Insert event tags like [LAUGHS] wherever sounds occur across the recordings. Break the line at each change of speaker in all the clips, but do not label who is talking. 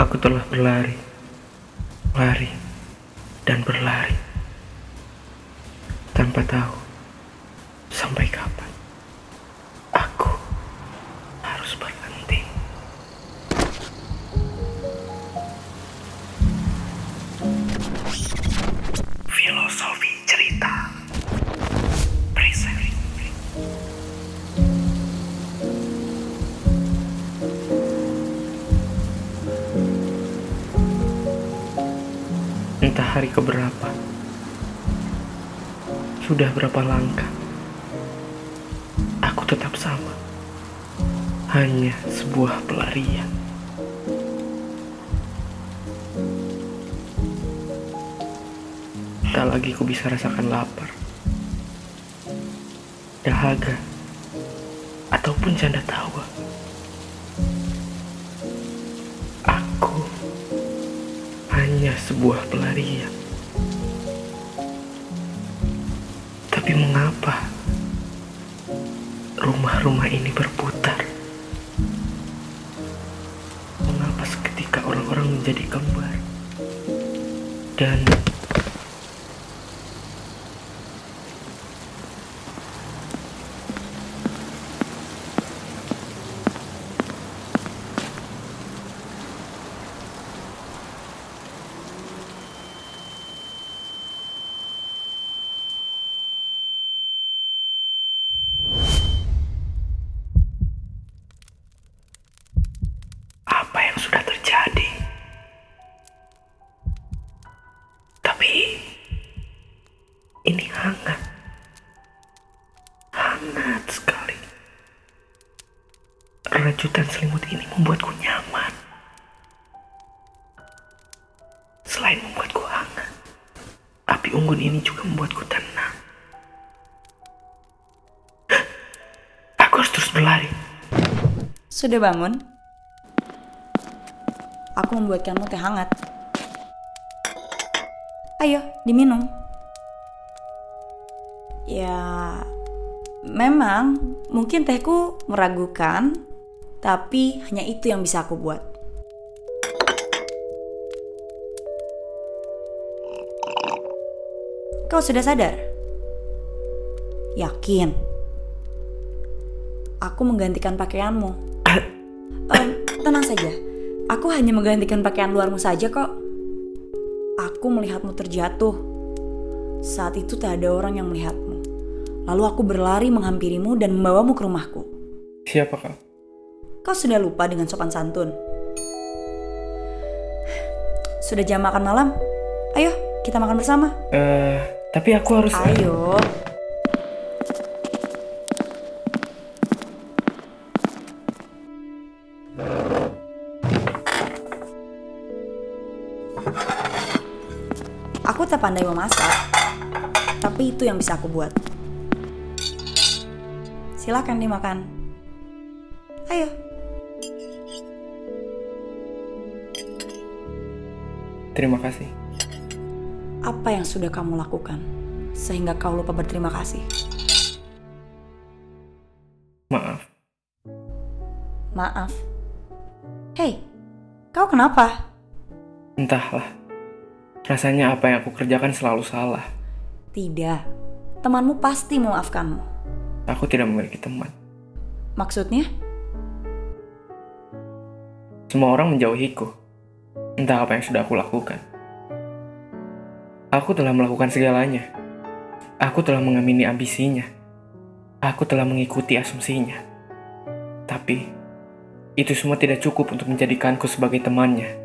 Aku telah berlari, lari, dan berlari tanpa tahu sampai kapan Entah hari keberapa, sudah berapa langkah, aku tetap sama. Hanya sebuah pelarian. Tak lagi ku bisa rasakan lapar, dahaga, ataupun canda tawa. Hanya sebuah pelarian. Tapi mengapa rumah-rumah ini berputar? Mengapa seketika orang-orang menjadi kembar? Dan apa yang sudah terjadi? Tapi ini hangat. Hangat sekali. Rajutan selimut ini membuatku nyaman. Selain membuatku hangat, api unggun ini juga membuatku tenang. Aku harus terus berlari.
Sudah bangun? Aku membuatkanmu teh hangat. Ayo, diminum. Ya, memang mungkin tehku meragukan, tapi hanya itu yang bisa aku buat. Kau sudah sadar? Yakin? Aku menggantikan pakaianmu. [COUGHS] Em, tenang saja, aku hanya menggantikan pakaian luarmu saja kok. Aku melihatmu terjatuh. Saat itu tak ada orang yang melihatmu. Lalu aku berlari menghampirimu dan membawamu ke rumahku.
Siapa kau?
Kau sudah lupa dengan sopan santun. Sudah jam makan malam? Ayo, kita makan bersama.
Eh, tapi aku harus.
Ayo. Aku tak pandai memasak, tapi itu yang bisa aku buat. Silakan dimakan. Ayo.
Terima kasih.
Apa yang sudah kamu lakukan sehingga kau lupa berterima kasih?
Maaf.
Maaf. Hei, kau kenapa?
Entahlah. Rasanya apa yang aku kerjakan selalu salah.
Tidak. Temanmu pasti memaafkanmu.
Aku tidak memiliki teman.
Maksudnya?
Semua orang menjauhiku. Entah apa yang sudah aku lakukan. Aku telah melakukan segalanya. Aku telah mengamini ambisinya. Aku telah mengikuti asumsinya. Tapi, itu semua tidak cukup untuk menjadikanku sebagai temannya.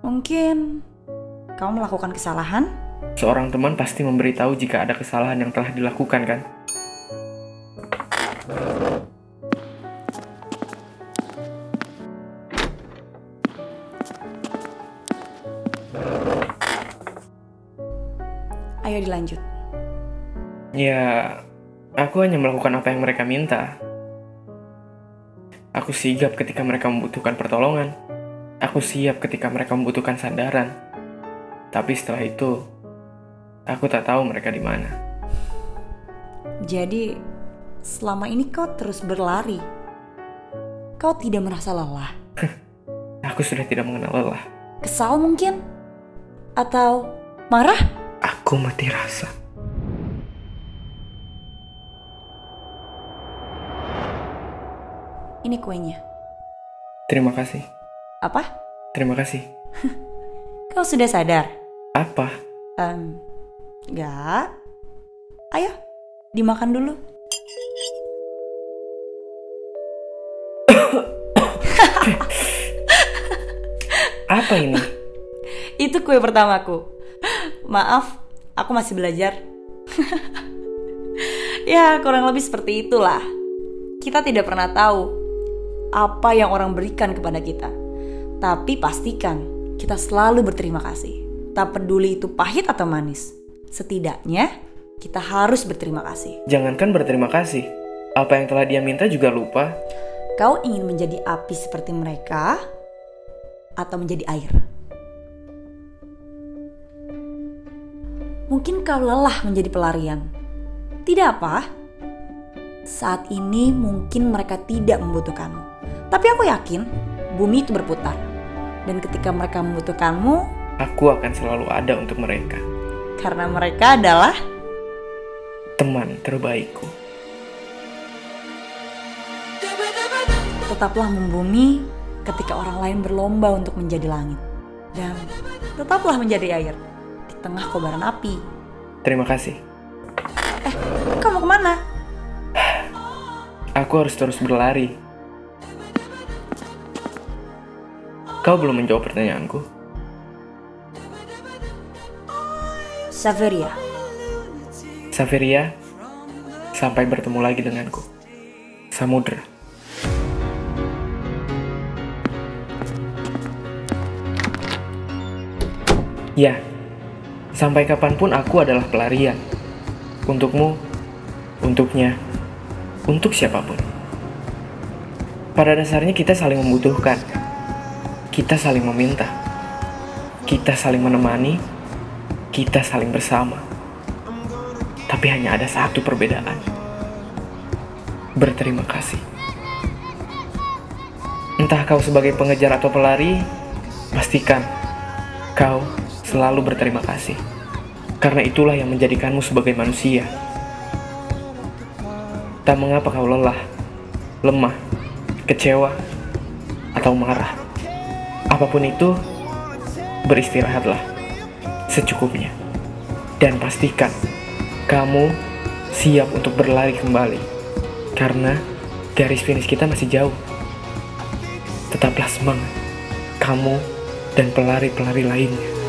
Mungkin kau melakukan kesalahan?
Seorang teman pasti memberitahu jika ada kesalahan yang telah dilakukan, kan?
Ayo dilanjut.
Ya, aku hanya melakukan apa yang mereka minta. Aku sigap ketika mereka membutuhkan pertolongan. Aku siap ketika mereka membutuhkan sandaran. Tapi setelah itu, aku tak tahu mereka di mana.
Jadi, selama ini kau terus berlari. Kau tidak merasa lelah. [LAUGHS]
Aku sudah tidak mengenal lelah.
Kesal mungkin? Atau marah?
Aku mati rasa.
Ini kuenya.
Terima kasih.
Apa?
Terima kasih. [LAUGHS]
Kau sudah sadar?
Apa?
Em, enggak. Ayo, dimakan dulu.
Apa ini? [LAUGHS]
Itu kue pertamaku. Maaf, aku masih belajar. [LAUGHS] ya, kurang lebih seperti itulah. Kita tidak pernah tahu apa yang orang berikan kepada kita. Tapi pastikan kita selalu berterima kasih. Tak peduli itu pahit atau manis. Setidaknya kita harus berterima kasih.
Jangankan berterima kasih. Apa yang telah dia minta juga lupa.
Kau ingin menjadi api seperti mereka atau menjadi air? Mungkin kau lelah menjadi pelarian. Tidak apa. Saat ini mungkin mereka tidak membutuhkanmu. Tapi aku yakin bumi itu berputar. Dan ketika mereka membutuhkanmu,
Aku akan selalu ada untuk mereka.
karena mereka adalah
Teman terbaikku.
tetaplah membumi ketika orang lain berlomba untuk menjadi langit. Dan tetaplah menjadi air tengah kobaran api.
Terima kasih.
Kamu ke mana?
Aku harus terus berlari. Kau belum menjawab pertanyaanku.
Saveria.
Saveria, sampai bertemu lagi denganku. Samudra. Ya, sampai kapan pun aku adalah pelarian. Untukmu, untuknya, untuk siapa pun. Pada dasarnya kita saling membutuhkan. Kita saling meminta. Kita saling menemani. Kita saling bersama. Tapi hanya ada satu perbedaan. Berterima kasih. Entah kau sebagai pengejar atau pelari, pastikan kau selalu berterima kasih. Karena itulah yang menjadikanmu sebagai manusia. Tak mengapa kau lelah, lemah, kecewa, atau marah. Apa pun itu, beristirahatlah secukupnya. Dan pastikan kamu siap untuk berlari kembali. Karena garis finish kita masih jauh. Tetaplah semangat. Kamu dan pelari-pelari lainnya.